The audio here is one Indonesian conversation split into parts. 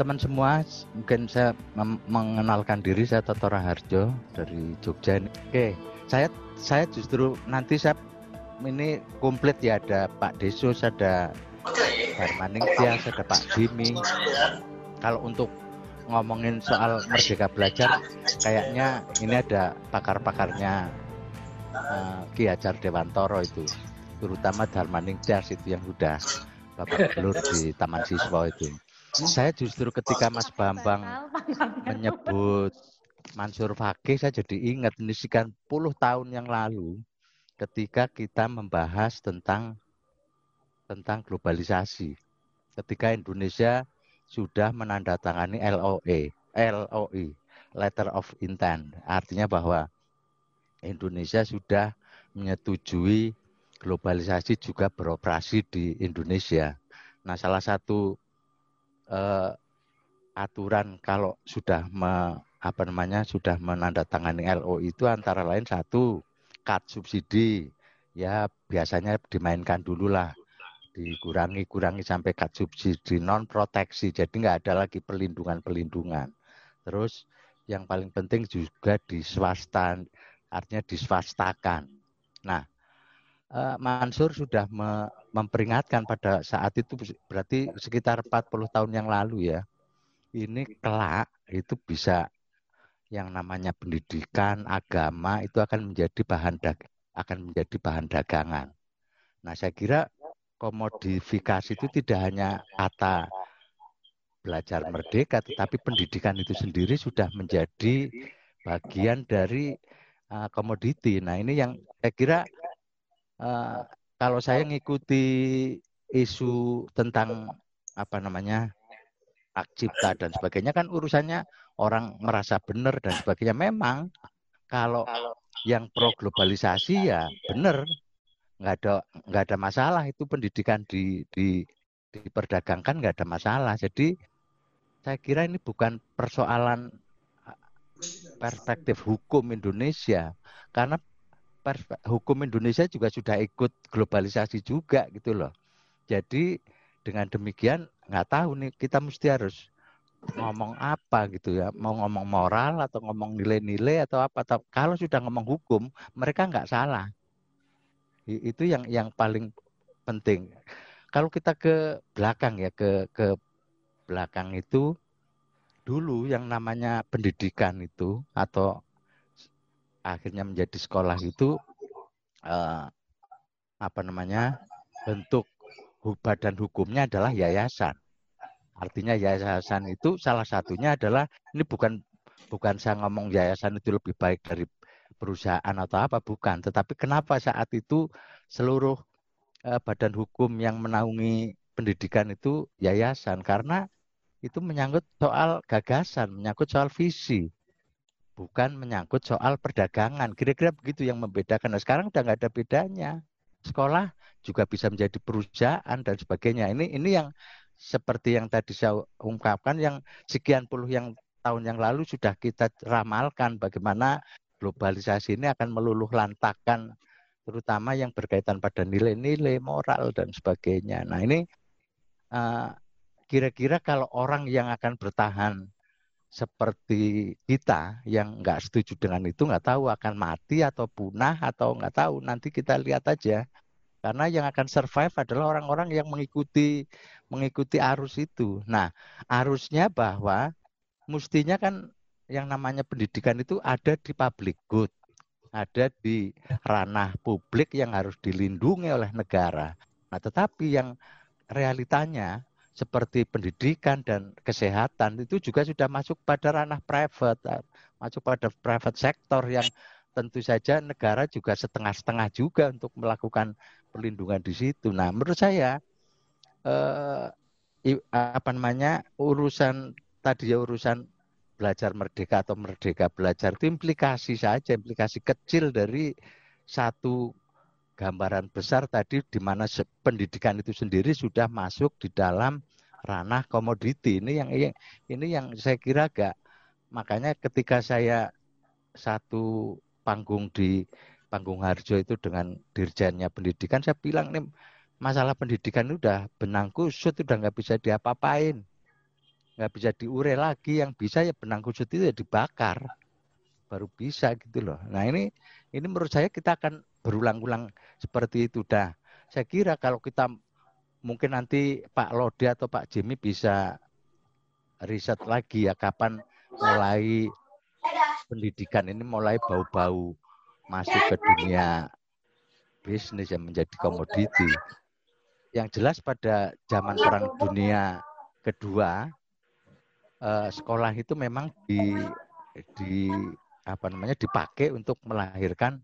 teman-teman semua, mungkin saya mengenalkan diri saya Toto Raharjo dari Jogja. Oke, saya saya justru nanti saya ini komplit ya ada Pak Desus, ada Hermaning Tias, ada Pak Jimmy. Kalau untuk ngomongin soal Merdeka Belajar, kayaknya ini ada pakar-pakarnya uh, Ki Hajar Dewantoro itu, terutama Darmaning Tias itu yang sudah Bapak Belur di Taman Siswa itu. Saya justru ketika Mas Bambang menyebut Mansur Fakih, saya jadi ingat ini sekian puluh tahun yang lalu ketika kita membahas tentang tentang globalisasi. Ketika Indonesia sudah menandatangani LOE, LOE, Letter of Intent. Artinya bahwa Indonesia sudah menyetujui globalisasi juga beroperasi di Indonesia. Nah, salah satu uh, aturan kalau sudah me, apa namanya sudah menandatangani LO itu antara lain satu cut subsidi. Ya biasanya dimainkan dulu lah. Dikurangi kurangi sampai cut subsidi non proteksi jadi nggak ada lagi perlindungan perlindungan terus yang paling penting juga di swasta artinya diswastakan. Nah uh, Mansur sudah memperingatkan pada saat itu berarti sekitar 40 tahun yang lalu ya. Ini kelak itu bisa yang namanya pendidikan, agama itu akan menjadi bahan dag akan menjadi bahan dagangan. Nah, saya kira komodifikasi itu tidak hanya kata belajar merdeka, tetapi pendidikan itu sendiri sudah menjadi bagian dari uh, komoditi. Nah, ini yang saya kira uh, kalau saya ngikuti isu tentang apa namanya hak cipta dan sebagainya kan urusannya orang merasa benar dan sebagainya. Memang kalau yang pro globalisasi ya benar nggak ada nggak ada masalah itu pendidikan di di diperdagangkan nggak ada masalah. Jadi saya kira ini bukan persoalan perspektif hukum Indonesia karena hukum Indonesia juga sudah ikut globalisasi juga gitu loh. Jadi dengan demikian nggak tahu nih kita mesti harus ngomong apa gitu ya. Mau ngomong moral atau ngomong nilai-nilai atau apa. Kalau sudah ngomong hukum mereka nggak salah. Itu yang yang paling penting. Kalau kita ke belakang ya ke ke belakang itu dulu yang namanya pendidikan itu atau akhirnya menjadi sekolah itu uh, apa namanya bentuk badan hukumnya adalah yayasan. Artinya yayasan itu salah satunya adalah ini bukan bukan saya ngomong yayasan itu lebih baik dari perusahaan atau apa bukan, tetapi kenapa saat itu seluruh uh, badan hukum yang menaungi pendidikan itu yayasan? Karena itu menyangkut soal gagasan, menyangkut soal visi bukan menyangkut soal perdagangan. Kira-kira begitu yang membedakan. Nah, sekarang udah nggak ada bedanya. Sekolah juga bisa menjadi perusahaan dan sebagainya. Ini ini yang seperti yang tadi saya ungkapkan yang sekian puluh yang tahun yang lalu sudah kita ramalkan bagaimana globalisasi ini akan meluluh lantakan terutama yang berkaitan pada nilai-nilai moral dan sebagainya. Nah ini eh, kira-kira uh, kalau orang yang akan bertahan seperti kita yang nggak setuju dengan itu nggak tahu akan mati atau punah atau nggak tahu nanti kita lihat aja karena yang akan survive adalah orang-orang yang mengikuti mengikuti arus itu. Nah arusnya bahwa mestinya kan yang namanya pendidikan itu ada di public good, ada di ranah publik yang harus dilindungi oleh negara. Nah tetapi yang realitanya seperti pendidikan dan kesehatan itu juga sudah masuk pada ranah private, eh, masuk pada private sektor yang tentu saja negara juga setengah-setengah juga untuk melakukan perlindungan di situ. Nah, menurut saya eh, apa namanya urusan tadi ya urusan belajar merdeka atau merdeka belajar itu implikasi saja, implikasi kecil dari satu gambaran besar tadi di mana pendidikan itu sendiri sudah masuk di dalam ranah komoditi. Ini yang ini yang saya kira agak makanya ketika saya satu panggung di panggung Harjo itu dengan dirjennya pendidikan saya bilang nih masalah pendidikan itu udah benang kusut udah nggak bisa diapa-apain. Nggak bisa diure lagi. Yang bisa ya benang kusut itu ya dibakar. Baru bisa gitu loh. Nah ini ini menurut saya kita akan berulang-ulang seperti itu dah saya kira kalau kita mungkin nanti Pak Lode atau Pak Jimmy bisa riset lagi ya kapan mulai pendidikan ini mulai bau-bau masuk ke dunia bisnis yang menjadi komoditi. Yang jelas pada zaman perang dunia kedua eh, sekolah itu memang di di apa namanya dipakai untuk melahirkan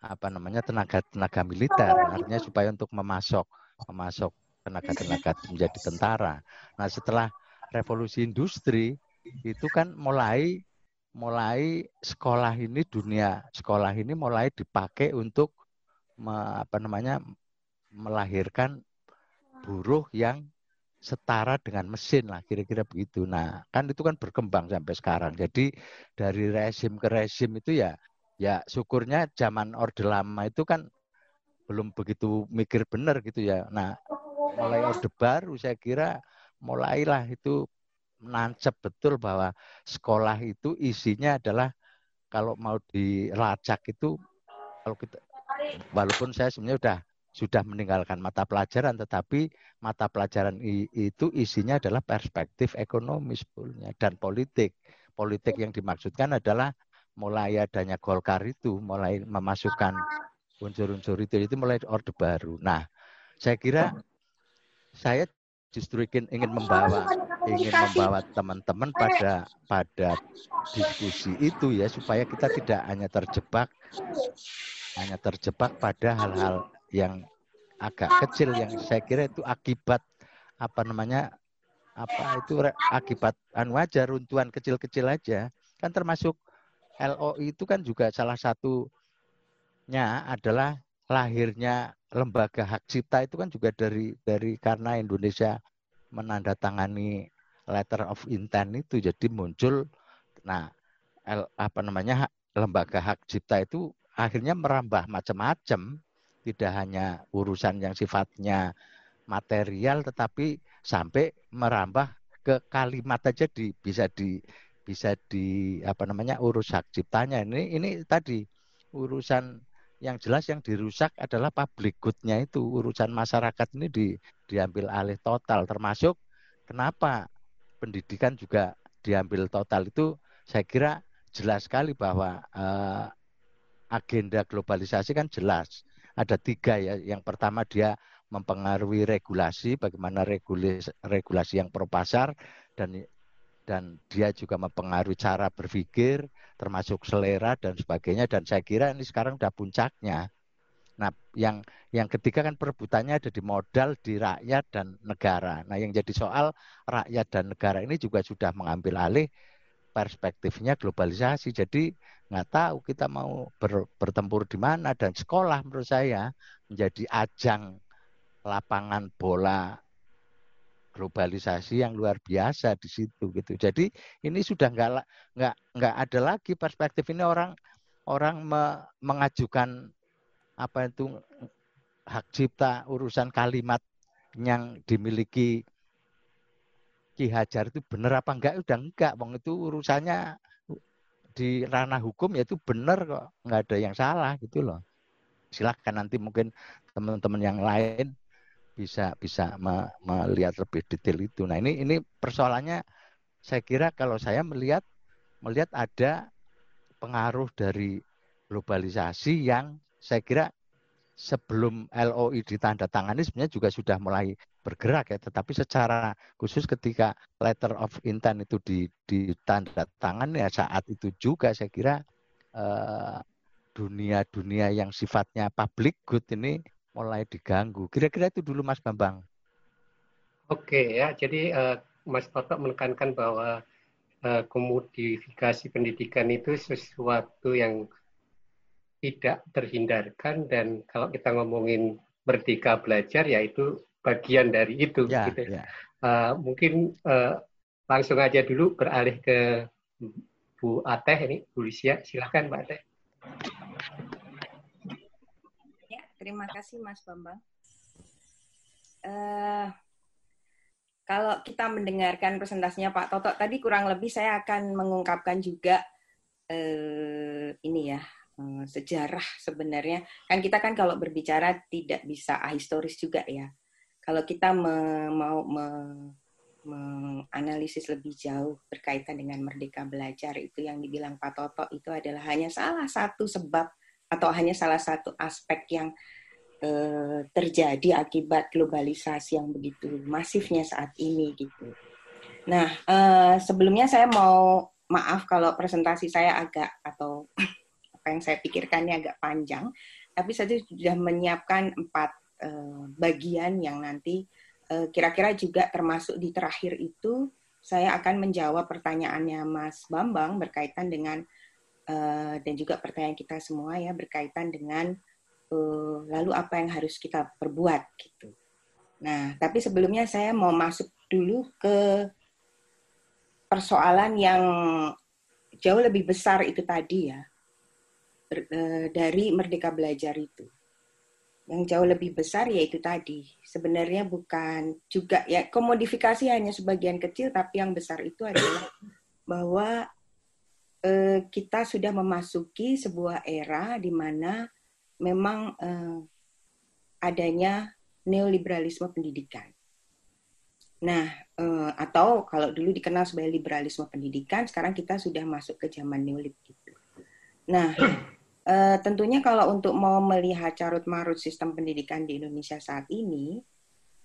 apa namanya tenaga tenaga militer artinya supaya untuk memasok memasok tenaga tenaga menjadi tentara. Nah setelah revolusi industri itu kan mulai mulai sekolah ini dunia sekolah ini mulai dipakai untuk me, apa namanya melahirkan buruh yang setara dengan mesin lah kira-kira begitu. Nah, kan itu kan berkembang sampai sekarang. Jadi dari rezim ke rezim itu ya ya syukurnya zaman Orde Lama itu kan belum begitu mikir benar gitu ya. Nah, mulai Orde Baru saya kira mulailah itu nancep betul bahwa sekolah itu isinya adalah kalau mau dilacak itu kalau kita walaupun saya sebenarnya sudah sudah meninggalkan mata pelajaran, tetapi mata pelajaran itu isinya adalah perspektif ekonomi sebetulnya dan politik. Politik yang dimaksudkan adalah mulai adanya Golkar itu, mulai memasukkan unsur-unsur itu, itu mulai orde baru. Nah, saya kira saya justru ingin, ingin membawa ingin membawa teman-teman pada pada diskusi itu ya supaya kita tidak hanya terjebak hanya terjebak pada hal-hal yang agak kecil yang saya kira itu akibat apa namanya apa itu akibat anu aja runtuhan kecil-kecil aja kan termasuk LOI itu kan juga salah satunya adalah lahirnya lembaga hak cipta itu kan juga dari dari karena Indonesia menandatangani letter of intent itu jadi muncul nah apa namanya lembaga hak cipta itu akhirnya merambah macam-macam, tidak hanya urusan yang sifatnya material tetapi sampai merambah ke kalimat aja di bisa di bisa di apa namanya urus hak ciptanya ini ini tadi urusan yang jelas yang dirusak adalah public good-nya itu urusan masyarakat ini di, diambil alih total termasuk kenapa pendidikan juga diambil total itu saya kira jelas sekali bahwa eh, agenda globalisasi kan jelas. Ada tiga ya. Yang pertama dia mempengaruhi regulasi, bagaimana regulasi, regulasi yang pro pasar dan dan dia juga mempengaruhi cara berpikir, termasuk selera dan sebagainya. Dan saya kira ini sekarang sudah puncaknya. Nah, yang yang ketiga kan perebutannya ada di modal, di rakyat dan negara. Nah, yang jadi soal rakyat dan negara ini juga sudah mengambil alih perspektifnya globalisasi. Jadi nggak tahu kita mau ber, bertempur di mana dan sekolah menurut saya menjadi ajang lapangan bola globalisasi yang luar biasa di situ gitu. Jadi ini sudah nggak nggak nggak ada lagi perspektif. Ini orang orang me, mengajukan apa itu hak cipta urusan kalimat yang dimiliki Ki Hajar itu benar apa enggak udah enggak wong. Itu urusannya di ranah hukum ya itu benar kok. Nggak ada yang salah gitu loh. Silahkan nanti mungkin teman-teman yang lain bisa bisa me, melihat lebih detail itu. Nah ini ini persoalannya saya kira kalau saya melihat melihat ada pengaruh dari globalisasi yang saya kira sebelum LOI ditandatangani sebenarnya juga sudah mulai bergerak ya, tetapi secara khusus ketika letter of intent itu ditandatangani ya saat itu juga saya kira dunia eh, dunia-dunia yang sifatnya public good ini mulai diganggu. Kira-kira itu dulu Mas Bambang. Oke ya, jadi uh, Mas Toto menekankan bahwa uh, komodifikasi pendidikan itu sesuatu yang tidak terhindarkan dan kalau kita ngomongin merdeka belajar yaitu bagian dari itu. Ya, gitu. ya. Uh, mungkin uh, langsung aja dulu beralih ke Bu Ateh ini, Bu Lisia. Silahkan Mbak Ateh. Ya, terima kasih Mas Bambang. Uh, kalau kita mendengarkan presentasinya Pak Toto tadi kurang lebih saya akan mengungkapkan juga eh, ini ya eh, sejarah sebenarnya. Kan kita kan kalau berbicara tidak bisa ahistoris juga ya. Kalau kita me, mau me, menganalisis lebih jauh berkaitan dengan merdeka belajar itu yang dibilang Pak Toto itu adalah hanya salah satu sebab atau hanya salah satu aspek yang Eh, terjadi akibat globalisasi yang begitu masifnya saat ini gitu. Nah, uh, sebelumnya saya mau maaf kalau presentasi saya agak atau apa yang saya pikirkannya agak panjang, tapi saya sudah menyiapkan empat uh, bagian yang nanti kira-kira uh, juga termasuk di terakhir itu saya akan menjawab pertanyaannya Mas Bambang berkaitan dengan uh, dan juga pertanyaan kita semua ya berkaitan dengan uh, lalu apa yang harus kita perbuat gitu. Nah, tapi sebelumnya saya mau masuk dulu ke persoalan yang jauh lebih besar itu tadi ya uh, dari Merdeka Belajar itu. Yang jauh lebih besar yaitu tadi sebenarnya bukan juga ya komodifikasi hanya sebagian kecil tapi yang besar itu adalah bahwa uh, kita sudah memasuki sebuah era di mana memang uh, adanya neoliberalisme pendidikan. Nah, uh, atau kalau dulu dikenal sebagai liberalisme pendidikan, sekarang kita sudah masuk ke zaman neolib gitu. Nah, tentunya kalau untuk mau melihat carut marut sistem pendidikan di Indonesia saat ini,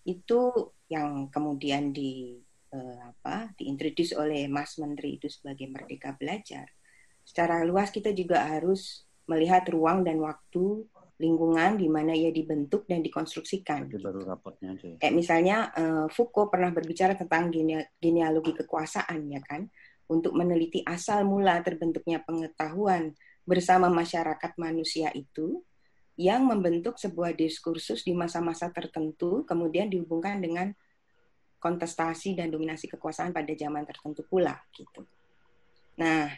itu yang kemudian di uh, apa diintroduce oleh Mas Menteri itu sebagai Merdeka Belajar. Secara luas kita juga harus melihat ruang dan waktu lingkungan di mana ia dibentuk dan dikonstruksikan. Itu baru rapotnya aja. Kayak misalnya uh, Foucault pernah berbicara tentang genealogi kekuasaan ya kan, untuk meneliti asal mula terbentuknya pengetahuan bersama masyarakat manusia itu yang membentuk sebuah diskursus di masa-masa tertentu kemudian dihubungkan dengan kontestasi dan dominasi kekuasaan pada zaman tertentu pula gitu. Nah,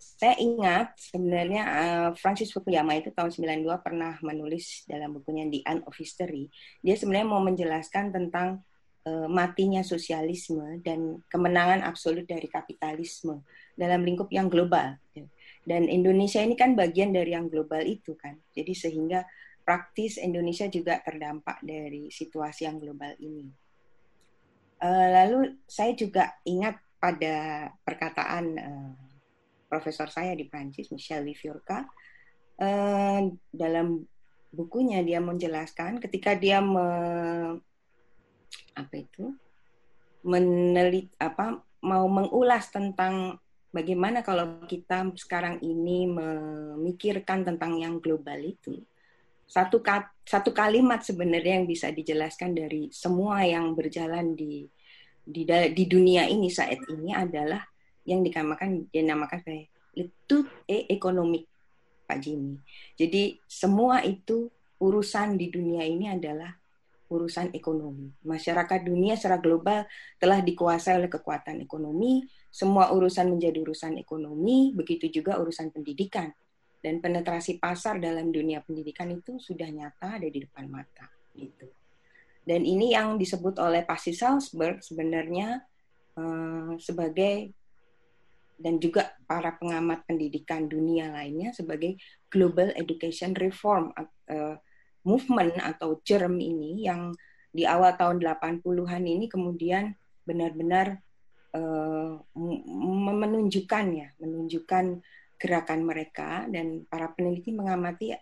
saya ingat sebenarnya uh, Francis Fukuyama itu tahun 92 pernah menulis dalam bukunya The End of History. Dia sebenarnya mau menjelaskan tentang uh, matinya sosialisme dan kemenangan absolut dari kapitalisme dalam lingkup yang global. Dan Indonesia ini kan bagian dari yang global itu kan. Jadi sehingga praktis Indonesia juga terdampak dari situasi yang global ini. Uh, lalu saya juga ingat pada perkataan uh, profesor saya di Prancis, Michel Viviurka, uh, dalam bukunya dia menjelaskan ketika dia me, apa itu? Menelit apa mau mengulas tentang bagaimana kalau kita sekarang ini memikirkan tentang yang global itu satu satu kalimat sebenarnya yang bisa dijelaskan dari semua yang berjalan di di di dunia ini saat ini adalah yang dinamakan dinamakan kayak itu e ekonomi Pak Jimmy. Jadi semua itu urusan di dunia ini adalah urusan ekonomi. Masyarakat dunia secara global telah dikuasai oleh kekuatan ekonomi, semua urusan menjadi urusan ekonomi, begitu juga urusan pendidikan. Dan penetrasi pasar dalam dunia pendidikan itu sudah nyata ada di depan mata gitu. Dan ini yang disebut oleh Pasi Salzberg sebenarnya uh, sebagai dan juga para pengamat pendidikan dunia lainnya sebagai global education reform uh, movement atau germ ini yang di awal tahun 80-an ini kemudian benar-benar uh, menunjukkan ya, menunjukkan gerakan mereka dan para peneliti mengamati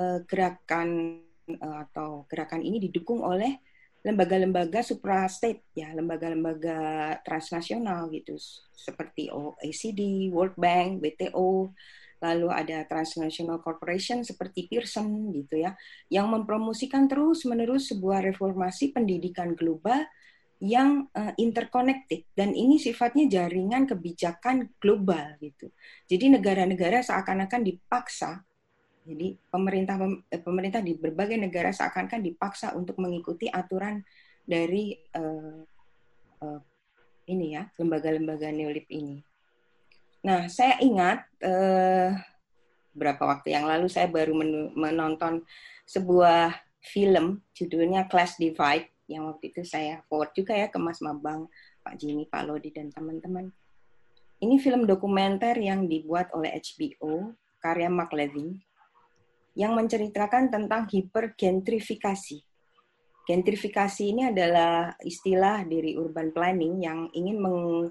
uh, gerakan uh, atau gerakan ini didukung oleh lembaga-lembaga supra state ya, lembaga-lembaga transnasional gitu. Seperti OECD, World Bank, WTO, lalu ada transnational corporation seperti Pearson gitu ya, yang mempromosikan terus-menerus sebuah reformasi pendidikan global yang uh, interconnected dan ini sifatnya jaringan kebijakan global gitu. Jadi negara-negara seakan-akan dipaksa jadi pemerintah eh, pemerintah di berbagai negara seakan-akan dipaksa untuk mengikuti aturan dari uh, uh, ini ya lembaga-lembaga neolib ini. Nah, saya ingat uh, berapa waktu yang lalu saya baru menonton sebuah film judulnya Class Divide yang waktu itu saya forward juga ya ke Mas Mabang, Pak Jimmy, Pak Lodi, dan teman-teman. Ini film dokumenter yang dibuat oleh HBO, karya Mark Levin, yang menceritakan tentang hipergentrifikasi. Gentrifikasi ini adalah istilah dari urban planning yang ingin meng,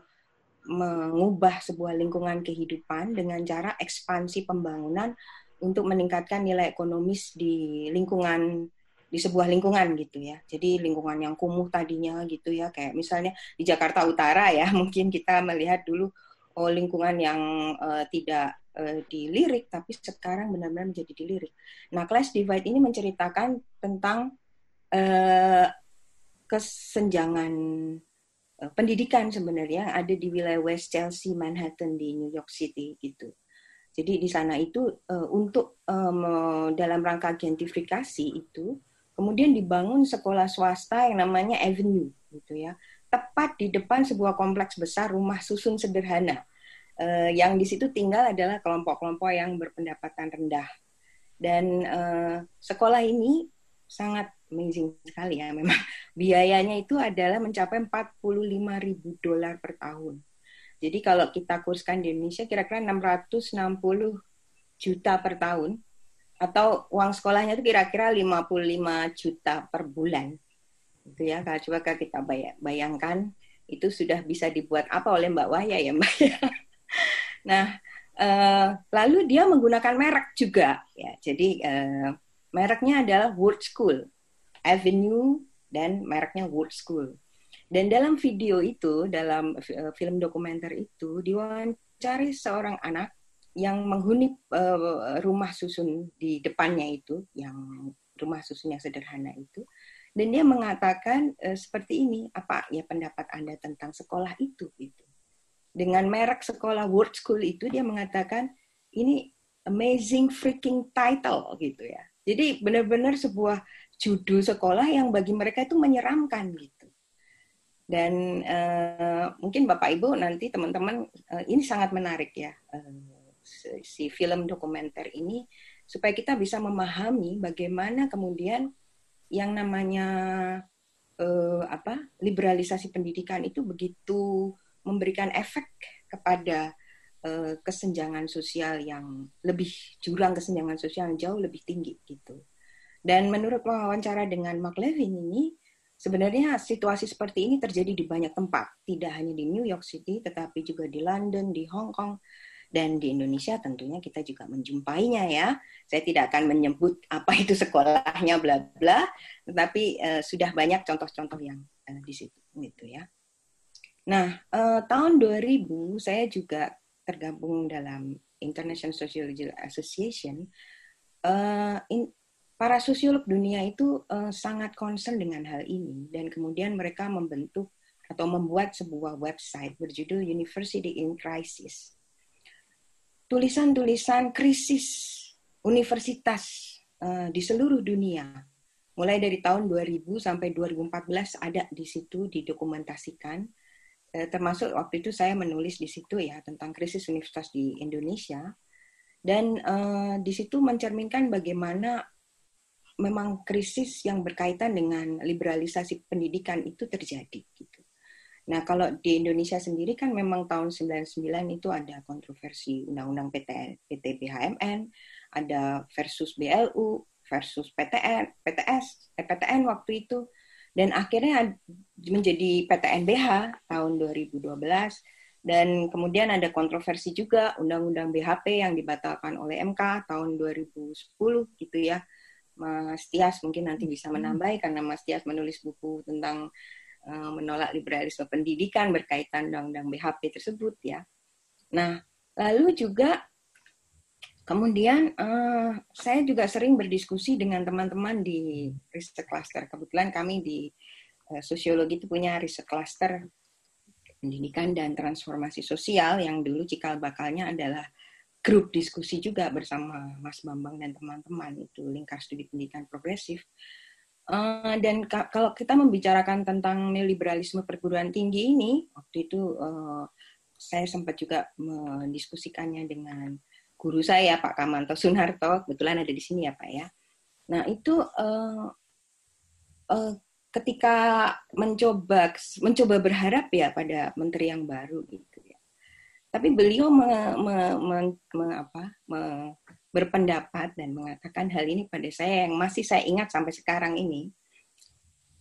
mengubah sebuah lingkungan kehidupan dengan cara ekspansi pembangunan untuk meningkatkan nilai ekonomis di lingkungan di sebuah lingkungan gitu ya. Jadi lingkungan yang kumuh tadinya gitu ya, kayak misalnya di Jakarta Utara ya, mungkin kita melihat dulu oh lingkungan yang uh, tidak uh, dilirik tapi sekarang benar-benar menjadi dilirik. Nah, class divide ini menceritakan tentang uh, kesenjangan uh, pendidikan sebenarnya ada di wilayah West Chelsea, Manhattan di New York City gitu. Jadi di sana itu uh, untuk um, dalam rangka gentrifikasi itu kemudian dibangun sekolah swasta yang namanya Avenue gitu ya tepat di depan sebuah kompleks besar rumah susun sederhana. Uh, yang di situ tinggal adalah kelompok-kelompok yang berpendapatan rendah. Dan uh, sekolah ini sangat amazing sekali ya memang. Biayanya itu adalah mencapai 45 ribu dolar per tahun. Jadi kalau kita kurskan di Indonesia kira-kira 660 juta per tahun atau uang sekolahnya itu kira-kira 55 juta per bulan. Gitu ya kalau coba kita bayangkan itu sudah bisa dibuat apa oleh Mbak Waya ya Mbak ya? Nah uh, lalu dia menggunakan merek juga. Ya jadi uh, mereknya adalah Word School Avenue dan mereknya Word School. Dan dalam video itu dalam uh, film dokumenter itu diwawancari seorang anak yang menghuni uh, rumah susun di depannya itu yang rumah susun yang sederhana itu dan dia mengatakan e, seperti ini, apa ya pendapat Anda tentang sekolah itu gitu. Dengan merek sekolah World School itu dia mengatakan ini amazing freaking title gitu ya. Jadi benar-benar sebuah judul sekolah yang bagi mereka itu menyeramkan gitu. Dan uh, mungkin Bapak Ibu nanti teman-teman uh, ini sangat menarik ya uh, si film dokumenter ini supaya kita bisa memahami bagaimana kemudian yang namanya uh, apa liberalisasi pendidikan itu begitu memberikan efek kepada uh, kesenjangan sosial yang lebih jurang kesenjangan sosial yang jauh lebih tinggi gitu. Dan menurut wawancara dengan Mark Levin ini sebenarnya situasi seperti ini terjadi di banyak tempat, tidak hanya di New York City tetapi juga di London, di Hong Kong, dan di Indonesia tentunya kita juga menjumpainya ya. Saya tidak akan menyebut apa itu sekolahnya bla bla, tetapi uh, sudah banyak contoh-contoh yang uh, di situ gitu ya. Nah, uh, tahun 2000 saya juga tergabung dalam International Sociology Association. Uh, in, para sosiolog dunia itu uh, sangat concern dengan hal ini dan kemudian mereka membentuk atau membuat sebuah website berjudul University in Crisis tulisan-tulisan krisis universitas uh, di seluruh dunia. Mulai dari tahun 2000 sampai 2014 ada di situ didokumentasikan. Uh, termasuk waktu itu saya menulis di situ ya tentang krisis universitas di Indonesia. Dan uh, di situ mencerminkan bagaimana memang krisis yang berkaitan dengan liberalisasi pendidikan itu terjadi gitu. Nah, kalau di Indonesia sendiri kan memang tahun 99 itu ada kontroversi Undang-Undang PT, PT BHMN, ada versus BLU, versus PTN, PTS, eh, PTN waktu itu. Dan akhirnya menjadi PTNBH tahun 2012. Dan kemudian ada kontroversi juga Undang-Undang BHP yang dibatalkan oleh MK tahun 2010 gitu ya. Mas Tias mungkin nanti bisa hmm. menambah karena Mas Tias menulis buku tentang Eh, menolak liberalisme pendidikan berkaitan undang-undang BHP tersebut ya. Nah, lalu juga kemudian uh, saya juga sering berdiskusi dengan teman-teman di riset cluster. Kebetulan kami di uh, sosiologi itu punya riset cluster pendidikan dan transformasi sosial yang dulu cikal bakalnya adalah grup diskusi juga bersama Mas Bambang dan teman-teman itu lingkar studi pendidikan progresif. Dan kalau kita membicarakan tentang neoliberalisme perguruan tinggi ini, waktu itu uh, saya sempat juga mendiskusikannya dengan guru saya Pak Kamanto Sunarto, kebetulan ada di sini ya Pak ya. Nah itu uh, uh, ketika mencoba mencoba berharap ya pada menteri yang baru gitu ya. Tapi beliau me, me, me, me, apa, me, berpendapat dan mengatakan hal ini pada saya yang masih saya ingat sampai sekarang ini.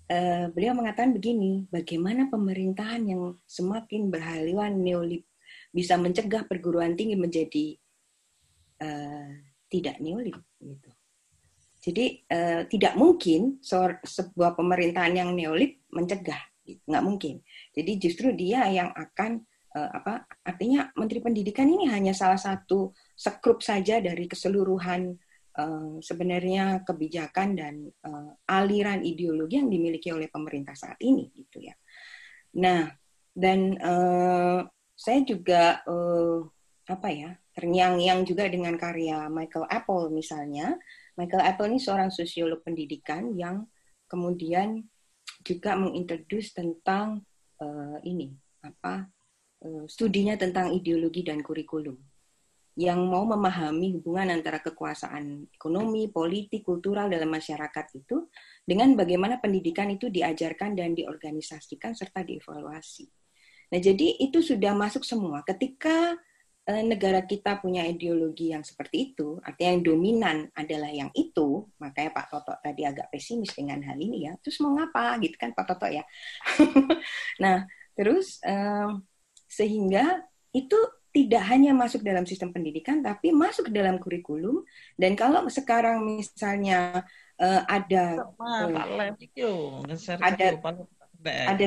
Uh, beliau mengatakan begini, bagaimana pemerintahan yang semakin berhaluan neolib bisa mencegah perguruan tinggi menjadi uh, tidak neolib gitu. Jadi uh, tidak mungkin sebuah pemerintahan yang neolib mencegah, nggak mungkin. Jadi justru dia yang akan uh, apa? Artinya Menteri Pendidikan ini hanya salah satu sekrup saja dari keseluruhan uh, sebenarnya kebijakan dan uh, aliran ideologi yang dimiliki oleh pemerintah saat ini, gitu ya. Nah, dan uh, saya juga uh, apa ya terngiang-ngiang juga dengan karya Michael Apple misalnya Michael Apple ini seorang sosiolog pendidikan yang kemudian juga mengintroduce tentang uh, ini apa studinya tentang ideologi dan kurikulum yang mau memahami hubungan antara kekuasaan ekonomi, politik, kultural dalam masyarakat itu dengan bagaimana pendidikan itu diajarkan dan diorganisasikan serta dievaluasi. Nah, jadi itu sudah masuk semua. Ketika Eh, negara kita punya ideologi yang seperti itu, artinya yang dominan adalah yang itu, makanya Pak Toto tadi agak pesimis dengan hal ini ya. Terus mau ngapa gitu kan Pak Toto ya. nah, terus um, sehingga itu tidak hanya masuk dalam sistem pendidikan, tapi masuk dalam kurikulum. Dan kalau sekarang misalnya uh, ada uh, ada ada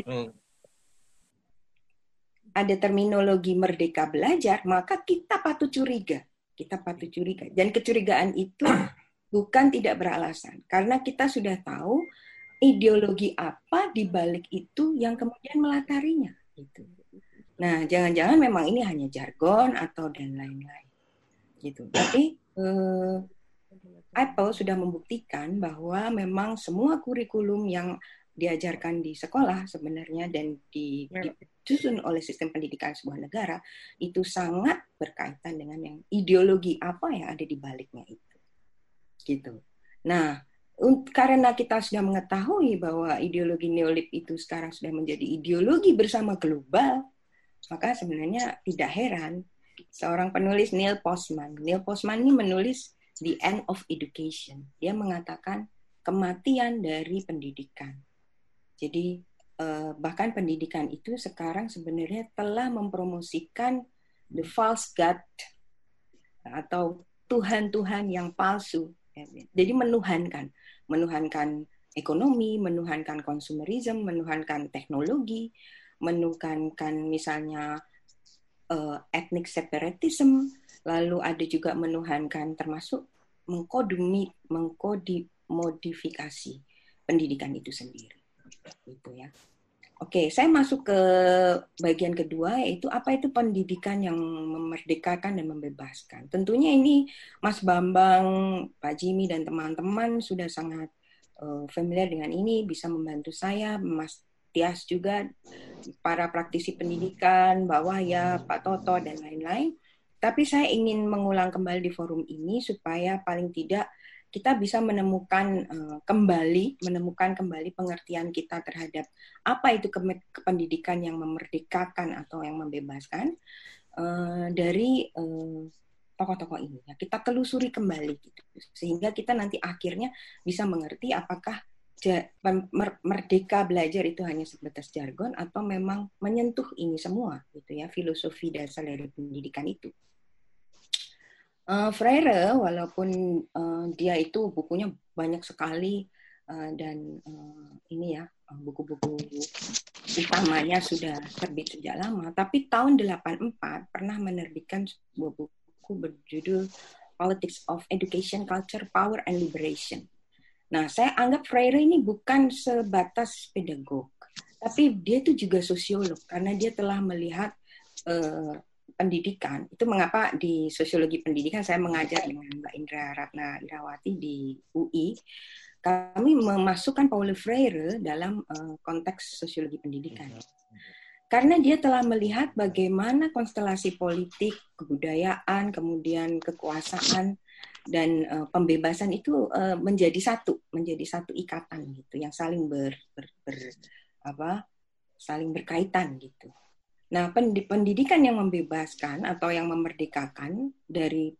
ada terminologi merdeka belajar, maka kita patut curiga. Kita patut curiga. Dan kecurigaan itu bukan tidak beralasan. Karena kita sudah tahu ideologi apa di balik itu yang kemudian melatarinya. Gitu. Nah, jangan-jangan memang ini hanya jargon atau dan lain-lain. Gitu. Tapi eh, Apple sudah membuktikan bahwa memang semua kurikulum yang diajarkan di sekolah sebenarnya dan di, disusun oleh sistem pendidikan sebuah negara itu sangat berkaitan dengan yang ideologi apa yang ada di baliknya itu. Gitu. Nah, karena kita sudah mengetahui bahwa ideologi neolib itu sekarang sudah menjadi ideologi bersama global, maka sebenarnya tidak heran seorang penulis Neil Postman. Neil Postman ini menulis The End of Education. Dia mengatakan kematian dari pendidikan. Jadi eh, bahkan pendidikan itu sekarang sebenarnya telah mempromosikan the false god atau Tuhan-Tuhan yang palsu. Jadi menuhankan, menuhankan ekonomi, menuhankan konsumerisme, menuhankan teknologi, menuhankan misalnya uh, ethnic separatism, lalu ada juga menuhankan termasuk mengkodumi, mengkodimodifikasi pendidikan itu sendiri gitu ya. Oke, saya masuk ke bagian kedua yaitu apa itu pendidikan yang memerdekakan dan membebaskan. Tentunya ini Mas Bambang, Pak Jimmy dan teman-teman sudah sangat uh, familiar dengan ini, bisa membantu saya, Mas Tias juga, para praktisi pendidikan, bahwa ya Pak Toto dan lain-lain. Tapi saya ingin mengulang kembali di forum ini supaya paling tidak kita bisa menemukan uh, kembali menemukan kembali pengertian kita terhadap apa itu ke kependidikan yang memerdekakan atau yang membebaskan uh, dari tokoh tokoh-tokoh ini kita telusuri kembali gitu sehingga kita nanti akhirnya bisa mengerti apakah merdeka belajar itu hanya sebatas jargon atau memang menyentuh ini semua gitu ya filosofi dasar dari pendidikan itu Uh, Freire, walaupun uh, dia itu bukunya banyak sekali uh, dan uh, ini ya buku-buku utamanya sudah terbit sejak lama, tapi tahun 84 pernah menerbitkan sebuah buku berjudul Politics of Education, Culture, Power, and Liberation. Nah, saya anggap Freire ini bukan sebatas pedagog, tapi dia itu juga sosiolog karena dia telah melihat uh, pendidikan. Itu mengapa di sosiologi pendidikan saya mengajar dengan Mbak Indra Ratna Irawati di UI kami memasukkan Paulo Freire dalam uh, konteks sosiologi pendidikan. Karena dia telah melihat bagaimana konstelasi politik kebudayaan kemudian kekuasaan dan uh, pembebasan itu uh, menjadi satu, menjadi satu ikatan gitu yang saling ber, ber, ber apa saling berkaitan gitu. Nah, pendidikan yang membebaskan atau yang memerdekakan dari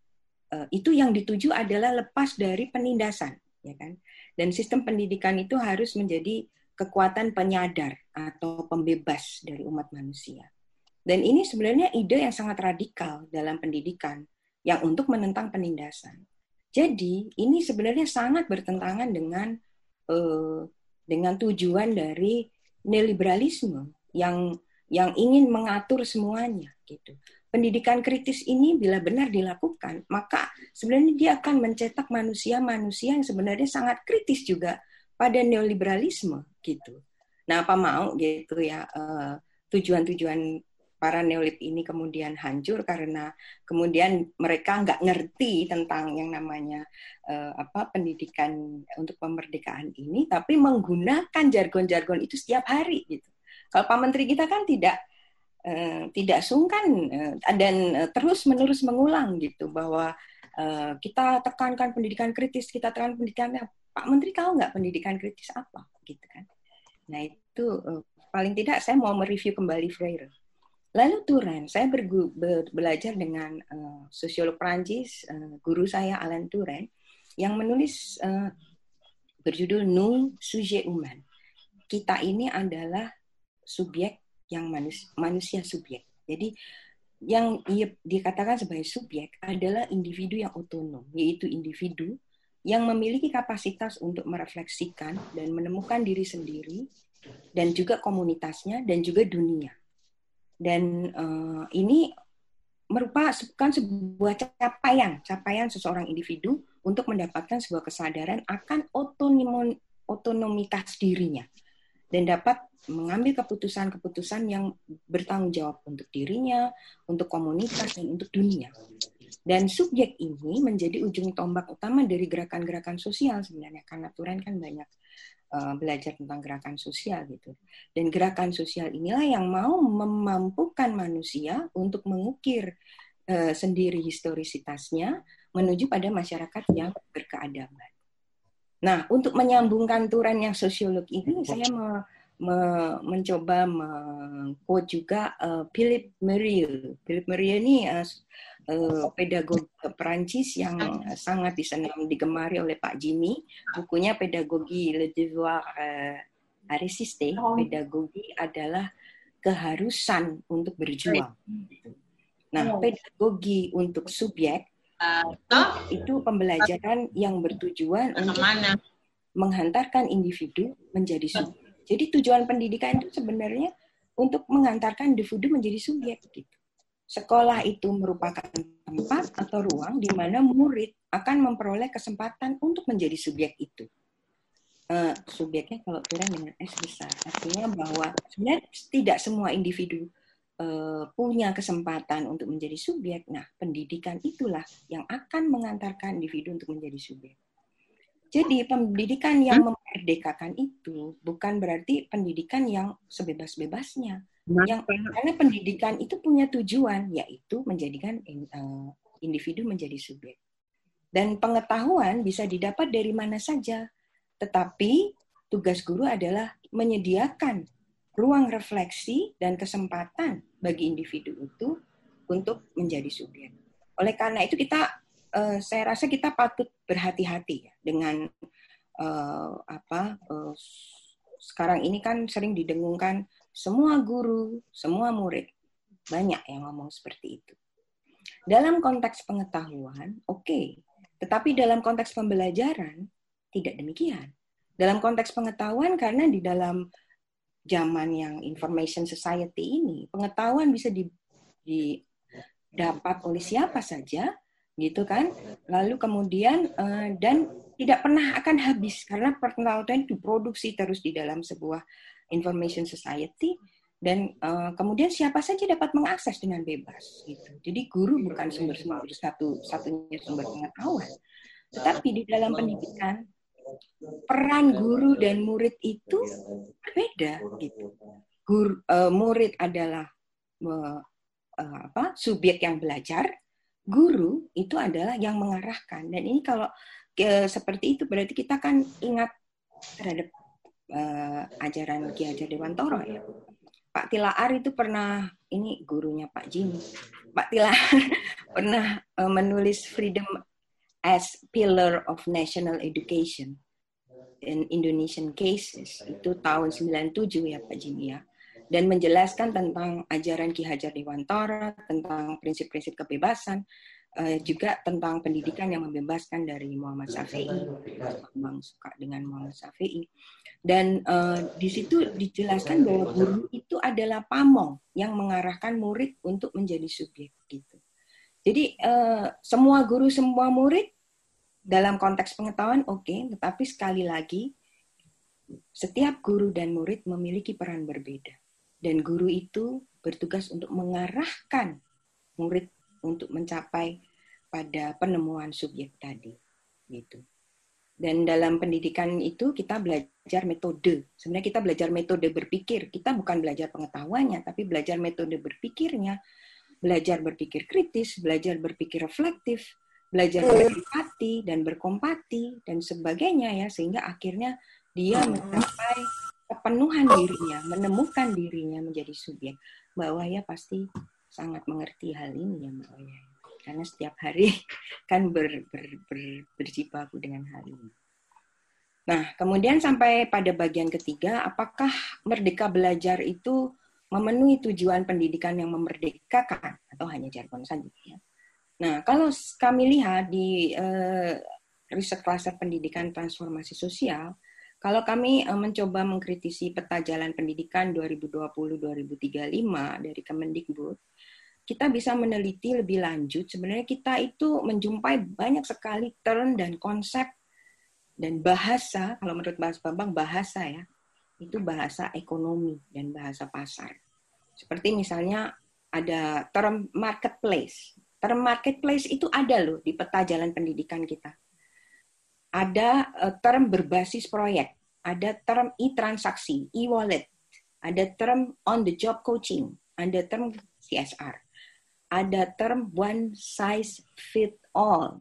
uh, itu yang dituju adalah lepas dari penindasan, ya kan? Dan sistem pendidikan itu harus menjadi kekuatan penyadar atau pembebas dari umat manusia. Dan ini sebenarnya ide yang sangat radikal dalam pendidikan yang untuk menentang penindasan. Jadi ini sebenarnya sangat bertentangan dengan uh, dengan tujuan dari neoliberalisme yang yang ingin mengatur semuanya gitu. Pendidikan kritis ini bila benar dilakukan, maka sebenarnya dia akan mencetak manusia-manusia yang sebenarnya sangat kritis juga pada neoliberalisme gitu. Nah, apa mau gitu ya uh, tujuan-tujuan para neolib ini kemudian hancur karena kemudian mereka nggak ngerti tentang yang namanya uh, apa pendidikan untuk pemerdekaan ini, tapi menggunakan jargon-jargon itu setiap hari gitu. Kalau Pak Menteri kita kan tidak uh, tidak sungkan uh, dan terus menerus mengulang gitu bahwa kita tekankan pendidikan kritis, kita tekankan pendidikan Pak Menteri tahu nggak pendidikan kritis apa gitu kan? Nah itu paling tidak saya mau mereview kembali Freire Lalu Turan, saya bergu, ber, belajar dengan uh, sosiolog Prancis, uh, guru saya Alan Turan, yang menulis uh, berjudul Nous sujet humain. Kita ini adalah subjek yang manus, manusia subjek. Jadi yang ia dikatakan sebagai subjek adalah individu yang otonom, yaitu individu yang memiliki kapasitas untuk merefleksikan dan menemukan diri sendiri dan juga komunitasnya dan juga dunia dan uh, ini merupakan sebuah capaian, capaian seseorang individu untuk mendapatkan sebuah kesadaran akan otonom, otonomitas dirinya dan dapat mengambil keputusan-keputusan yang bertanggung jawab untuk dirinya, untuk komunitas dan untuk dunia. Dan subjek ini menjadi ujung tombak utama dari gerakan-gerakan sosial sebenarnya karena Turan kan banyak uh, belajar tentang gerakan sosial gitu. Dan gerakan sosial inilah yang mau memampukan manusia untuk mengukir uh, sendiri historisitasnya menuju pada masyarakat yang berkeadaban. Nah, untuk menyambungkan turan yang sosiolog ini, saya me, me, mencoba mengquote juga uh, Philip Meriel. Philip Meriel ini uh, uh, pedagog Perancis yang sangat disenang digemari oleh Pak Jimmy. Bukunya Pedagogi Le Devoir uh, à Résister. Pedagogi adalah keharusan untuk berjuang. Nah, pedagogi untuk subjek itu pembelajaran yang bertujuan untuk menghantarkan individu menjadi subjek. Jadi tujuan pendidikan itu sebenarnya untuk menghantarkan individu menjadi subjek gitu sekolah itu merupakan tempat atau ruang di mana murid akan memperoleh kesempatan untuk menjadi subjek itu. Uh, subjeknya kalau kurang dengan S besar, artinya bahwa sebenarnya tidak semua individu uh, punya kesempatan untuk menjadi subjek. Nah, pendidikan itulah yang akan mengantarkan individu untuk menjadi subjek. Jadi pendidikan yang hmm? memerdekakan itu bukan berarti pendidikan yang sebebas-bebasnya yang karena pendidikan itu punya tujuan yaitu menjadikan uh, individu menjadi subjek. Dan pengetahuan bisa didapat dari mana saja. Tetapi tugas guru adalah menyediakan ruang refleksi dan kesempatan bagi individu itu untuk menjadi subjek. Oleh karena itu kita uh, saya rasa kita patut berhati-hati ya dengan uh, apa uh, sekarang ini kan sering didengungkan semua guru, semua murid. Banyak yang ngomong seperti itu. Dalam konteks pengetahuan, oke. Okay. Tetapi dalam konteks pembelajaran, tidak demikian. Dalam konteks pengetahuan, karena di dalam zaman yang information society ini, pengetahuan bisa di, didapat oleh siapa saja, gitu kan? Lalu kemudian uh, dan tidak pernah akan habis karena pengetahuan diproduksi terus di dalam sebuah information society dan uh, kemudian siapa saja dapat mengakses dengan bebas gitu. Jadi guru bukan sumber-sumber satu satunya sumber pengetahuan. Tetapi di dalam pendidikan peran guru dan murid itu berbeda gitu. Guru, uh, murid adalah uh, uh, apa? subjek yang belajar guru itu adalah yang mengarahkan. Dan ini kalau ke, seperti itu berarti kita kan ingat terhadap uh, ajaran Ki Hajar Dewantoro ya. Pak Tilaar itu pernah ini gurunya Pak Jimmy. Pak Tilaar pernah uh, menulis freedom as pillar of national education in Indonesian cases itu tahun 97 ya Pak Jimmy ya dan menjelaskan tentang ajaran Ki Hajar Dewantara, tentang prinsip-prinsip kebebasan, uh, juga tentang pendidikan yang membebaskan dari Muhammad Syafi'i. Bang suka dengan Muhammad Syafi'i. Dan uh, di situ dijelaskan bahwa guru itu adalah pamong yang mengarahkan murid untuk menjadi subjek gitu. Jadi uh, semua guru semua murid dalam konteks pengetahuan oke, okay, tetapi sekali lagi setiap guru dan murid memiliki peran berbeda. Dan guru itu bertugas untuk mengarahkan murid untuk mencapai pada penemuan subjek tadi. Gitu. Dan dalam pendidikan itu kita belajar metode. Sebenarnya kita belajar metode berpikir. Kita bukan belajar pengetahuannya, tapi belajar metode berpikirnya. Belajar berpikir kritis, belajar berpikir reflektif, belajar berempati dan berkompati dan sebagainya ya sehingga akhirnya dia mencapai kepenuhan dirinya, menemukan dirinya menjadi subjek. Mbak Waya pasti sangat mengerti hal ini ya Mbak Waya. Karena setiap hari kan ber, ber, ber, berjibaku dengan hal ini. Nah, kemudian sampai pada bagian ketiga, apakah merdeka belajar itu memenuhi tujuan pendidikan yang memerdekakan atau hanya jargon saja ya? Nah, kalau kami lihat di uh, riset kluster pendidikan transformasi sosial, kalau kami uh, mencoba mengkritisi peta jalan pendidikan 2020-2035 dari Kemendikbud, kita bisa meneliti lebih lanjut. Sebenarnya kita itu menjumpai banyak sekali term dan konsep dan bahasa, kalau menurut Bahas Bambang, bahasa ya, itu bahasa ekonomi dan bahasa pasar. Seperti misalnya ada term marketplace. Term marketplace itu ada loh di peta jalan pendidikan kita. Ada uh, term berbasis proyek, ada term e-transaksi, e-wallet, ada term on the job coaching, ada term CSR, ada term one size fit all.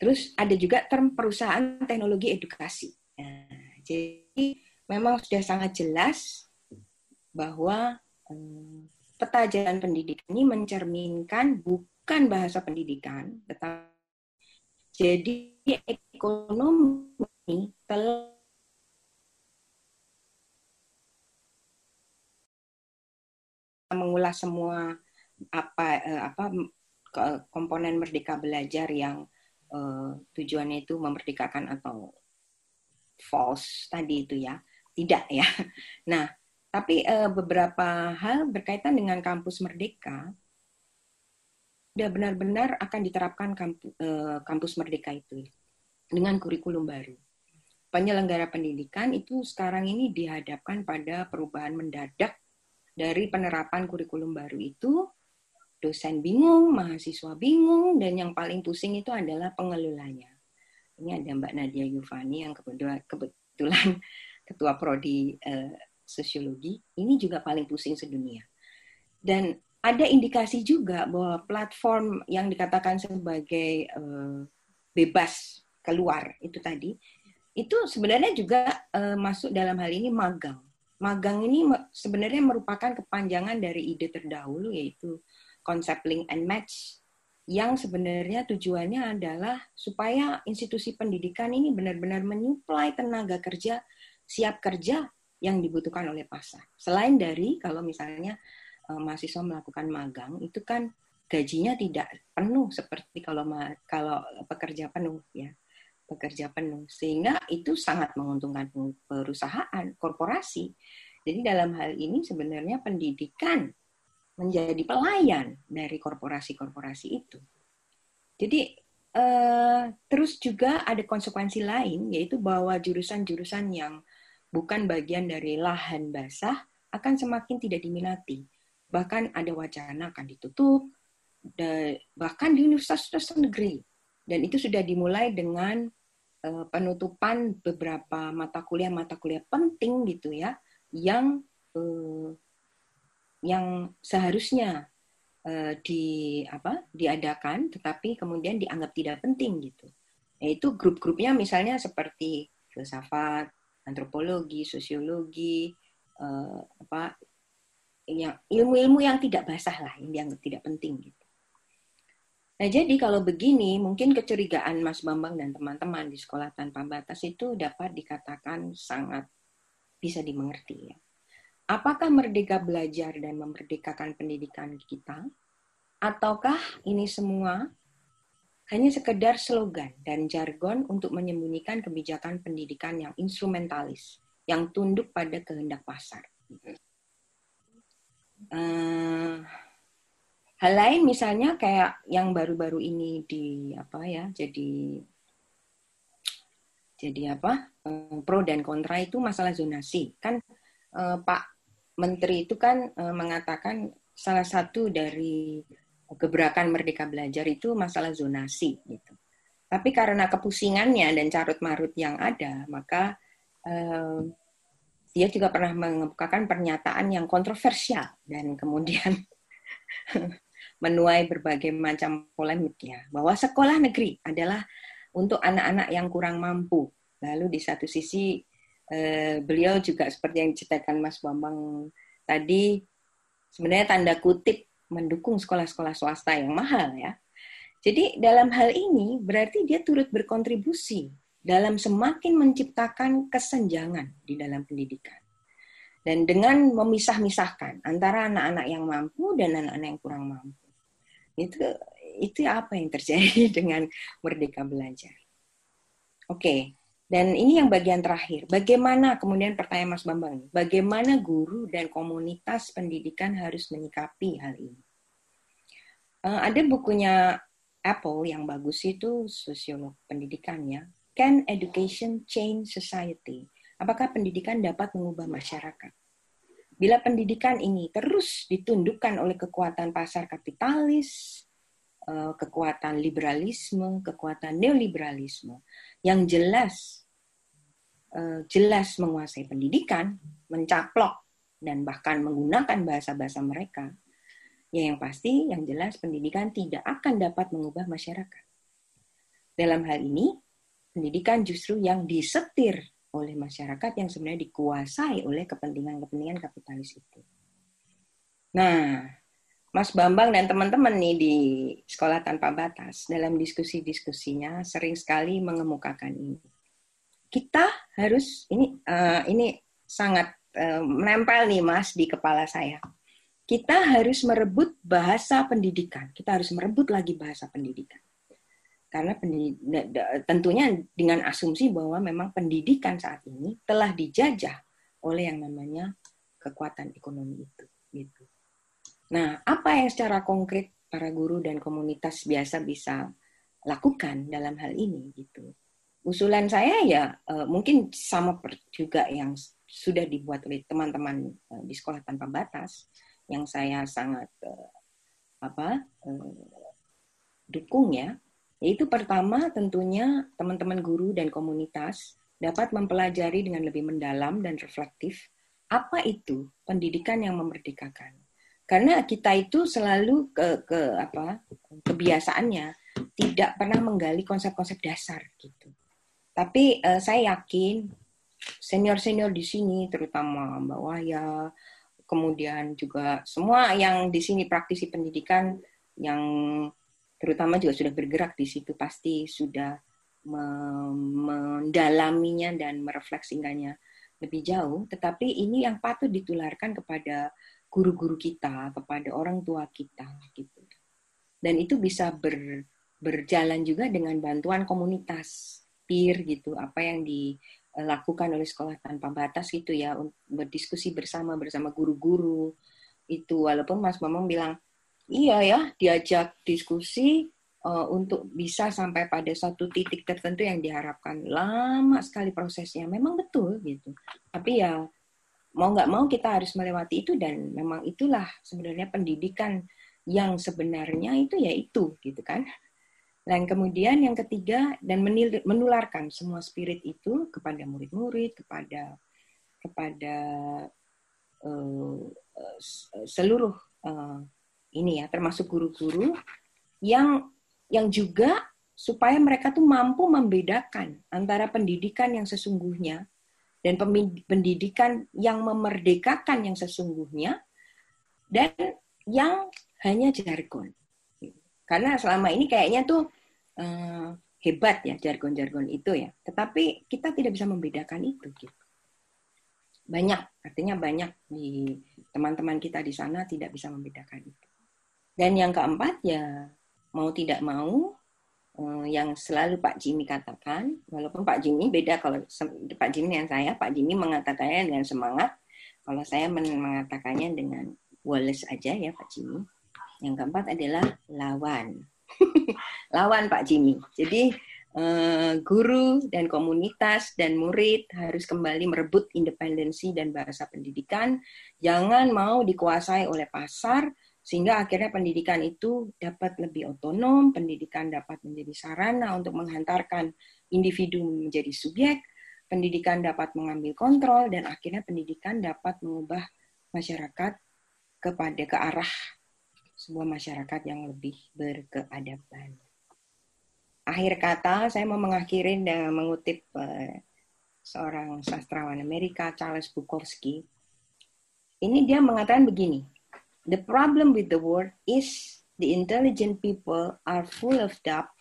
Terus ada juga term perusahaan teknologi edukasi. Nah, jadi memang sudah sangat jelas bahwa um, peta jalan pendidikan ini mencerminkan bukan bahasa pendidikan, tetapi jadi ekonomi telah mengulas semua apa eh, apa komponen merdeka belajar yang uh, tujuannya itu memerdekakan atau false tadi itu ya tidak ya nah tapi uh, beberapa hal berkaitan dengan kampus merdeka sudah benar-benar akan diterapkan kampus, uh, kampus merdeka itu dengan kurikulum baru. Penyelenggara pendidikan itu sekarang ini dihadapkan pada perubahan mendadak dari penerapan kurikulum baru itu. Dosen bingung, mahasiswa bingung, dan yang paling pusing itu adalah pengelolanya. Ini ada Mbak Nadia Yufani yang kebetulan, ketua prodi uh, sosiologi. Ini juga paling pusing sedunia. Dan ada indikasi juga bahwa platform yang dikatakan sebagai uh, bebas keluar itu tadi itu sebenarnya juga uh, masuk dalam hal ini magang. Magang ini sebenarnya merupakan kepanjangan dari ide terdahulu yaitu konsep link and match yang sebenarnya tujuannya adalah supaya institusi pendidikan ini benar-benar menyuplai tenaga kerja siap kerja yang dibutuhkan oleh pasar. Selain dari kalau misalnya uh, mahasiswa melakukan magang itu kan gajinya tidak penuh seperti kalau kalau pekerja penuh ya pekerja penuh sehingga itu sangat menguntungkan perusahaan korporasi jadi dalam hal ini sebenarnya pendidikan menjadi pelayan dari korporasi-korporasi itu jadi eh, terus juga ada konsekuensi lain yaitu bahwa jurusan-jurusan yang bukan bagian dari lahan basah akan semakin tidak diminati bahkan ada wacana akan ditutup, bahkan di universitas-universitas negeri. Dan itu sudah dimulai dengan uh, penutupan beberapa mata kuliah-mata kuliah penting gitu ya, yang uh, yang seharusnya uh, di apa diadakan tetapi kemudian dianggap tidak penting gitu yaitu grup-grupnya misalnya seperti filsafat antropologi sosiologi uh, apa yang ilmu-ilmu yang tidak basah lah yang dianggap tidak penting gitu Nah, jadi kalau begini, mungkin kecurigaan Mas Bambang dan teman-teman di sekolah tanpa batas itu dapat dikatakan sangat bisa dimengerti ya. Apakah merdeka belajar dan memerdekakan pendidikan kita? Ataukah ini semua hanya sekedar slogan dan jargon untuk menyembunyikan kebijakan pendidikan yang instrumentalis, yang tunduk pada kehendak pasar? Uh, Hal lain misalnya kayak yang baru-baru ini di apa ya jadi jadi apa eh, pro dan kontra itu masalah zonasi kan eh, Pak Menteri itu kan eh, mengatakan salah satu dari gebrakan Merdeka Belajar itu masalah zonasi gitu. Tapi karena kepusingannya dan carut marut yang ada, maka eh, dia juga pernah mengemukakan pernyataan yang kontroversial dan kemudian menuai berbagai macam polemik ya bahwa sekolah negeri adalah untuk anak-anak yang kurang mampu. Lalu di satu sisi eh, beliau juga seperti yang diceritakan Mas Bambang tadi sebenarnya tanda kutip mendukung sekolah-sekolah swasta yang mahal ya. Jadi dalam hal ini berarti dia turut berkontribusi dalam semakin menciptakan kesenjangan di dalam pendidikan. Dan dengan memisah-misahkan antara anak-anak yang mampu dan anak-anak yang kurang mampu itu itu apa yang terjadi dengan merdeka belajar. Oke. Dan ini yang bagian terakhir. Bagaimana kemudian pertanyaan Mas Bambang, bagaimana guru dan komunitas pendidikan harus menyikapi hal ini? Uh, ada bukunya Apple yang bagus itu sosiolog pendidikannya. Can education change society? Apakah pendidikan dapat mengubah masyarakat? Bila pendidikan ini terus ditundukkan oleh kekuatan pasar kapitalis, eh, kekuatan liberalisme, kekuatan neoliberalisme yang jelas jelas menguasai pendidikan, mencaplok dan bahkan menggunakan bahasa-bahasa mereka, ya yang pasti yang jelas pendidikan tidak akan dapat mengubah masyarakat. Dalam hal ini, pendidikan justru yang disetir oleh masyarakat yang sebenarnya dikuasai oleh kepentingan-kepentingan kapitalis itu. Nah, Mas Bambang dan teman-teman nih di Sekolah Tanpa Batas dalam diskusi-diskusinya sering sekali mengemukakan ini. Kita harus ini uh, ini sangat uh, menempel nih Mas di kepala saya. Kita harus merebut bahasa pendidikan. Kita harus merebut lagi bahasa pendidikan karena tentunya dengan asumsi bahwa memang pendidikan saat ini telah dijajah oleh yang namanya kekuatan ekonomi itu gitu. Nah, apa yang secara konkret para guru dan komunitas biasa bisa lakukan dalam hal ini gitu. Usulan saya ya uh, mungkin sama juga yang sudah dibuat oleh teman-teman uh, di sekolah tanpa batas yang saya sangat uh, apa uh, dukung ya yaitu pertama tentunya teman-teman guru dan komunitas dapat mempelajari dengan lebih mendalam dan reflektif apa itu pendidikan yang memerdekakan. Karena kita itu selalu ke, ke apa kebiasaannya tidak pernah menggali konsep-konsep dasar gitu. Tapi uh, saya yakin senior-senior di sini terutama Mbak Waya, kemudian juga semua yang di sini praktisi pendidikan yang terutama juga sudah bergerak di situ pasti sudah mendalaminya dan merefleksikannya lebih jauh. Tetapi ini yang patut ditularkan kepada guru-guru kita, kepada orang tua kita, gitu. Dan itu bisa ber, berjalan juga dengan bantuan komunitas peer gitu, apa yang dilakukan oleh sekolah tanpa batas gitu ya, berdiskusi bersama bersama guru-guru. Itu. Walaupun Mas Bambang bilang iya ya diajak diskusi uh, untuk bisa sampai pada satu titik tertentu yang diharapkan. Lama sekali prosesnya memang betul gitu. Tapi ya mau nggak mau kita harus melewati itu dan memang itulah sebenarnya pendidikan yang sebenarnya itu ya itu gitu kan dan kemudian yang ketiga dan menularkan semua spirit itu kepada murid-murid kepada kepada uh, seluruh uh, ini ya, termasuk guru-guru yang yang juga supaya mereka tuh mampu membedakan antara pendidikan yang sesungguhnya dan pendidikan yang memerdekakan yang sesungguhnya dan yang hanya jargon. Karena selama ini kayaknya tuh eh, hebat ya jargon-jargon itu ya, tetapi kita tidak bisa membedakan itu. Gitu. Banyak, artinya banyak di teman-teman kita di sana tidak bisa membedakan itu. Dan yang keempat ya mau tidak mau eh, yang selalu Pak Jimmy katakan, walaupun Pak Jimmy beda kalau Pak Jimmy yang saya, Pak Jimmy mengatakannya dengan semangat, kalau saya mengatakannya dengan Wallace aja ya Pak Jimmy. Yang keempat adalah lawan. lawan Pak Jimmy. Jadi eh, guru dan komunitas dan murid harus kembali merebut independensi dan bahasa pendidikan. Jangan mau dikuasai oleh pasar, sehingga akhirnya pendidikan itu dapat lebih otonom, pendidikan dapat menjadi sarana untuk menghantarkan individu menjadi subjek, pendidikan dapat mengambil kontrol, dan akhirnya pendidikan dapat mengubah masyarakat kepada ke arah sebuah masyarakat yang lebih berkeadaban. Akhir kata, saya mau mengakhiri dan mengutip uh, seorang sastrawan Amerika, Charles Bukowski. Ini dia mengatakan begini, The problem with the world is the intelligent people are full of doubt,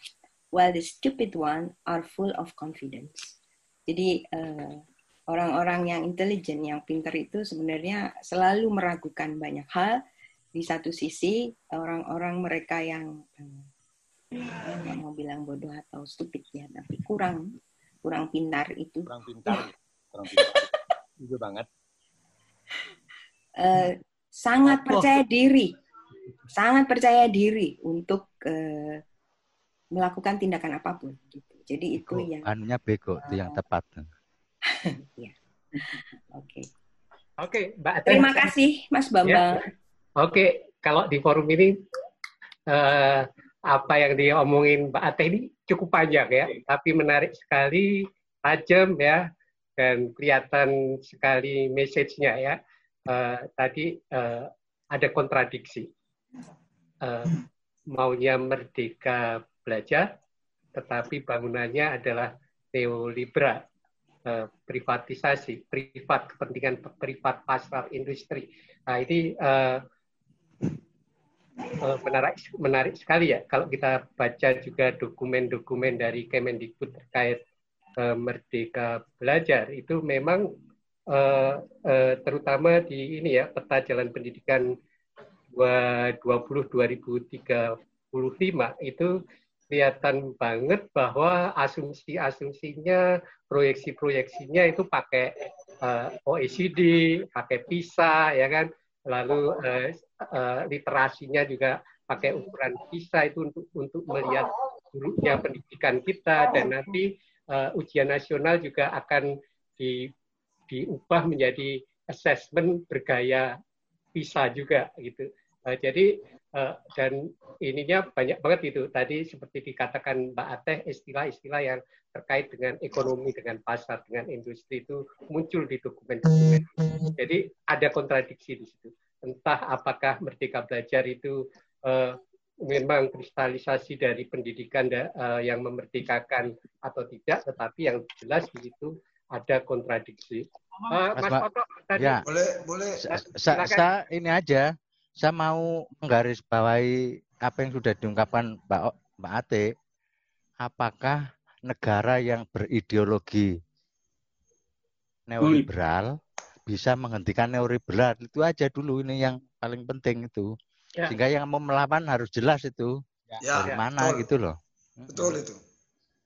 while the stupid one are full of confidence. Jadi eh, orang-orang yang intelijen, yang pintar itu sebenarnya selalu meragukan banyak hal. Di satu sisi orang-orang mereka yang uh, mau bilang bodoh atau stupid ya, tapi kurang kurang pintar itu. Kurang pintar, kurang pintar. Itu banget. Uh, sangat percaya diri, sangat percaya diri untuk uh, melakukan tindakan apa pun. Gitu. Jadi itu bego. yang anunya bego uh, itu yang tepat. ya. Oke. Oke, Mbak. Terima kasih, Mas Bambang. Ya. Oke, kalau di forum ini uh, apa yang diomongin Mbak Ate ini cukup panjang ya, tapi menarik sekali, tajam ya, dan kelihatan sekali message-nya ya uh, tadi uh, ada kontradiksi. Uh, maunya merdeka belajar, tetapi bangunannya adalah neoliberal, uh, privatisasi, privat kepentingan privat pasar industri. Nah ini uh, menarik menarik sekali ya. Kalau kita baca juga dokumen-dokumen dari Kemendikbud terkait uh, merdeka belajar itu memang uh, terutama di ini ya peta jalan pendidikan 2020 2035 itu kelihatan banget bahwa asumsi-asumsinya, proyeksi-proyeksinya itu pakai eh, OECD, pakai PISA, ya kan, lalu uh, uh, literasinya juga pakai ukuran PISA itu untuk untuk melihat buruknya pendidikan kita dan nanti uh, ujian nasional juga akan di diubah menjadi assessment bergaya PISA juga gitu. Uh, jadi uh, dan ininya banyak banget itu tadi seperti dikatakan Mbak Ateh istilah-istilah yang terkait dengan ekonomi, dengan pasar, dengan industri itu muncul di dokumen-dokumen. Jadi ada kontradiksi di situ. Entah apakah Merdeka Belajar itu uh, memang kristalisasi dari pendidikan uh, yang memerdekakan atau tidak, tetapi yang jelas di situ ada kontradiksi. Uh, Mas, Mas Toto, tadi ya. boleh boleh. Saya sa, ini aja, saya mau menggarisbawahi apa yang sudah diungkapkan Mbak Mbak Ate. Apakah negara yang berideologi neoliberal bisa menghentikan neoliberal itu aja dulu ini yang paling penting itu. Ya. Sehingga yang mau melawan harus jelas itu ya. dari ya, mana betul. gitu loh. Betul itu.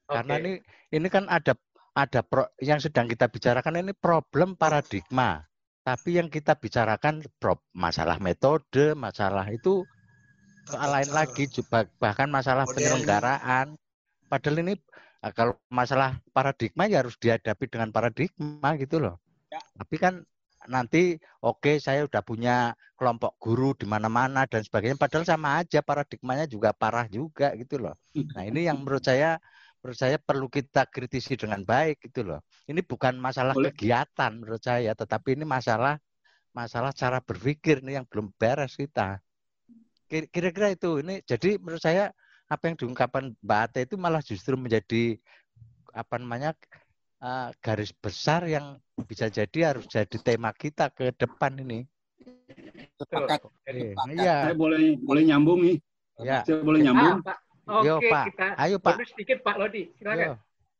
Karena okay. ini ini kan ada ada pro, yang sedang kita bicarakan ini problem paradigma. Tapi yang kita bicarakan masalah metode, masalah itu soal lain lagi, bahkan masalah penyelenggaraan. Padahal ini eh, kalau masalah paradigma ya harus dihadapi dengan paradigma gitu loh. Ya. Tapi kan nanti oke okay, saya udah punya kelompok guru di mana-mana dan sebagainya padahal sama aja paradigmanya juga parah juga gitu loh. Nah, ini yang menurut saya menurut saya perlu kita kritisi dengan baik gitu loh. Ini bukan masalah Boleh. kegiatan menurut saya, tetapi ini masalah masalah cara berpikir nih yang belum beres kita. kira-kira itu ini jadi menurut saya apa yang diungkapkan Mbak Ate itu malah justru menjadi apa namanya uh, garis besar yang bisa jadi harus jadi tema kita ke depan ini. Sepakat. Iya. Saya boleh boleh nyambung nih. Ya. Saya boleh nyambung. Ah, Pak. Oke, Yo, Pak. kita Ayo, Pak. sedikit Pak Lodi. Silakan. Yo.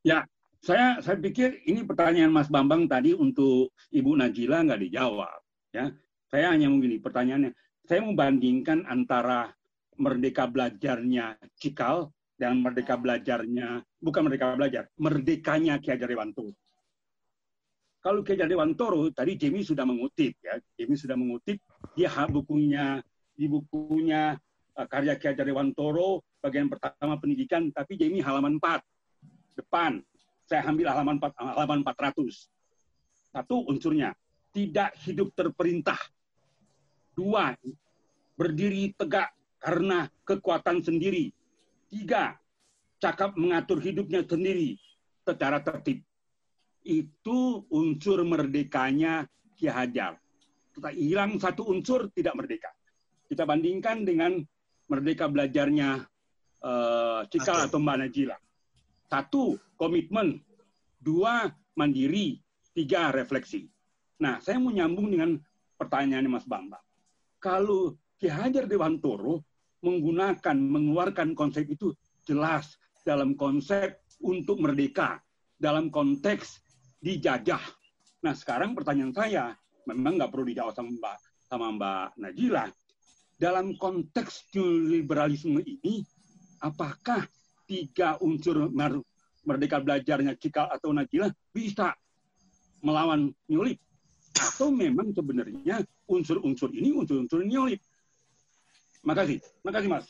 Ya, saya saya pikir ini pertanyaan Mas Bambang tadi untuk Ibu Najila nggak dijawab. Ya, saya hanya begini pertanyaannya. Saya membandingkan antara merdeka belajarnya Cikal dan merdeka belajarnya bukan merdeka belajar, merdekanya Ki Hajar Dewantoro. Kalau Ki Hajar Dewantoro tadi Jamie sudah mengutip ya, Jamie sudah mengutip dia bukunya di bukunya karya Ki Hajar Dewantoro bagian pertama pendidikan, tapi Jamie halaman 4 depan. Saya ambil halaman 4, halaman 400. Satu unsurnya, tidak hidup terperintah. Dua, berdiri tegak karena kekuatan sendiri. Tiga, cakap mengatur hidupnya sendiri secara tertib. Itu unsur merdekanya Ki Hajar. Kita hilang satu unsur tidak merdeka. Kita bandingkan dengan merdeka belajarnya uh, Cikal Oke. atau Mbak Najila. Satu, komitmen. Dua, mandiri. Tiga, refleksi. Nah, saya mau nyambung dengan pertanyaannya Mas Bambang. Kalau Ki Hajar Dewantoro menggunakan, mengeluarkan konsep itu jelas dalam konsep untuk merdeka, dalam konteks dijajah. Nah, sekarang pertanyaan saya, memang nggak perlu dijawab sama Mbak, sama Mbak Najila. Dalam konteks liberalisme ini, apakah tiga unsur mer- merdeka belajarnya Cikal atau Najila bisa melawan neolib? Atau memang sebenarnya unsur-unsur ini unsur-unsur neolib? Makasih, makasih Mas.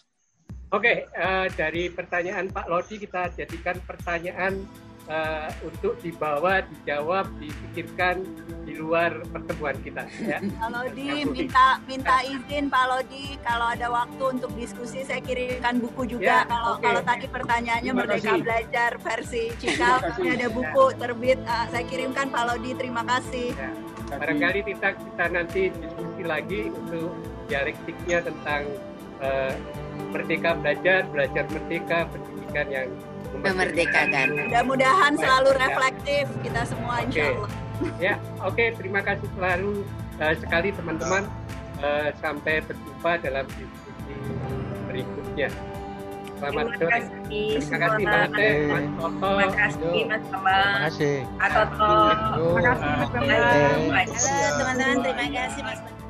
Oke, eh, dari pertanyaan Pak Lodi kita jadikan pertanyaan eh, untuk dibawa, dijawab, dipikirkan di luar pertemuan kita. Ya. Pak Lodi minta minta izin Pak Lodi kalau ada waktu untuk diskusi saya kirimkan buku juga Ya, kalau oke. kalau tadi pertanyaannya Terima Merdeka kasih. Belajar versi Cikal ini ada buku terbit ah, saya kirimkan Pak Lodi terima kasih. Ya. Barangkali kita kita nanti diskusi lagi untuk dialektiknya tentang eh, merdeka belajar, belajar merdeka, pendidikan yang Memerdekakan. Mudah-mudahan selalu reflektif kita semua Oke. insya Allah. Ya, oke. terima kasih selalu eh, sekali teman-teman. Eh, sampai berjumpa dalam diskusi berikutnya. Selamat Terima sore. kasih Terima kasih Mbak Ate, Mas Toto. Terima kasih Mas Bambang. Terima kasih. Pak Toto. Terima kasih, Mas Bambang. Teman-teman terima kasih Mas.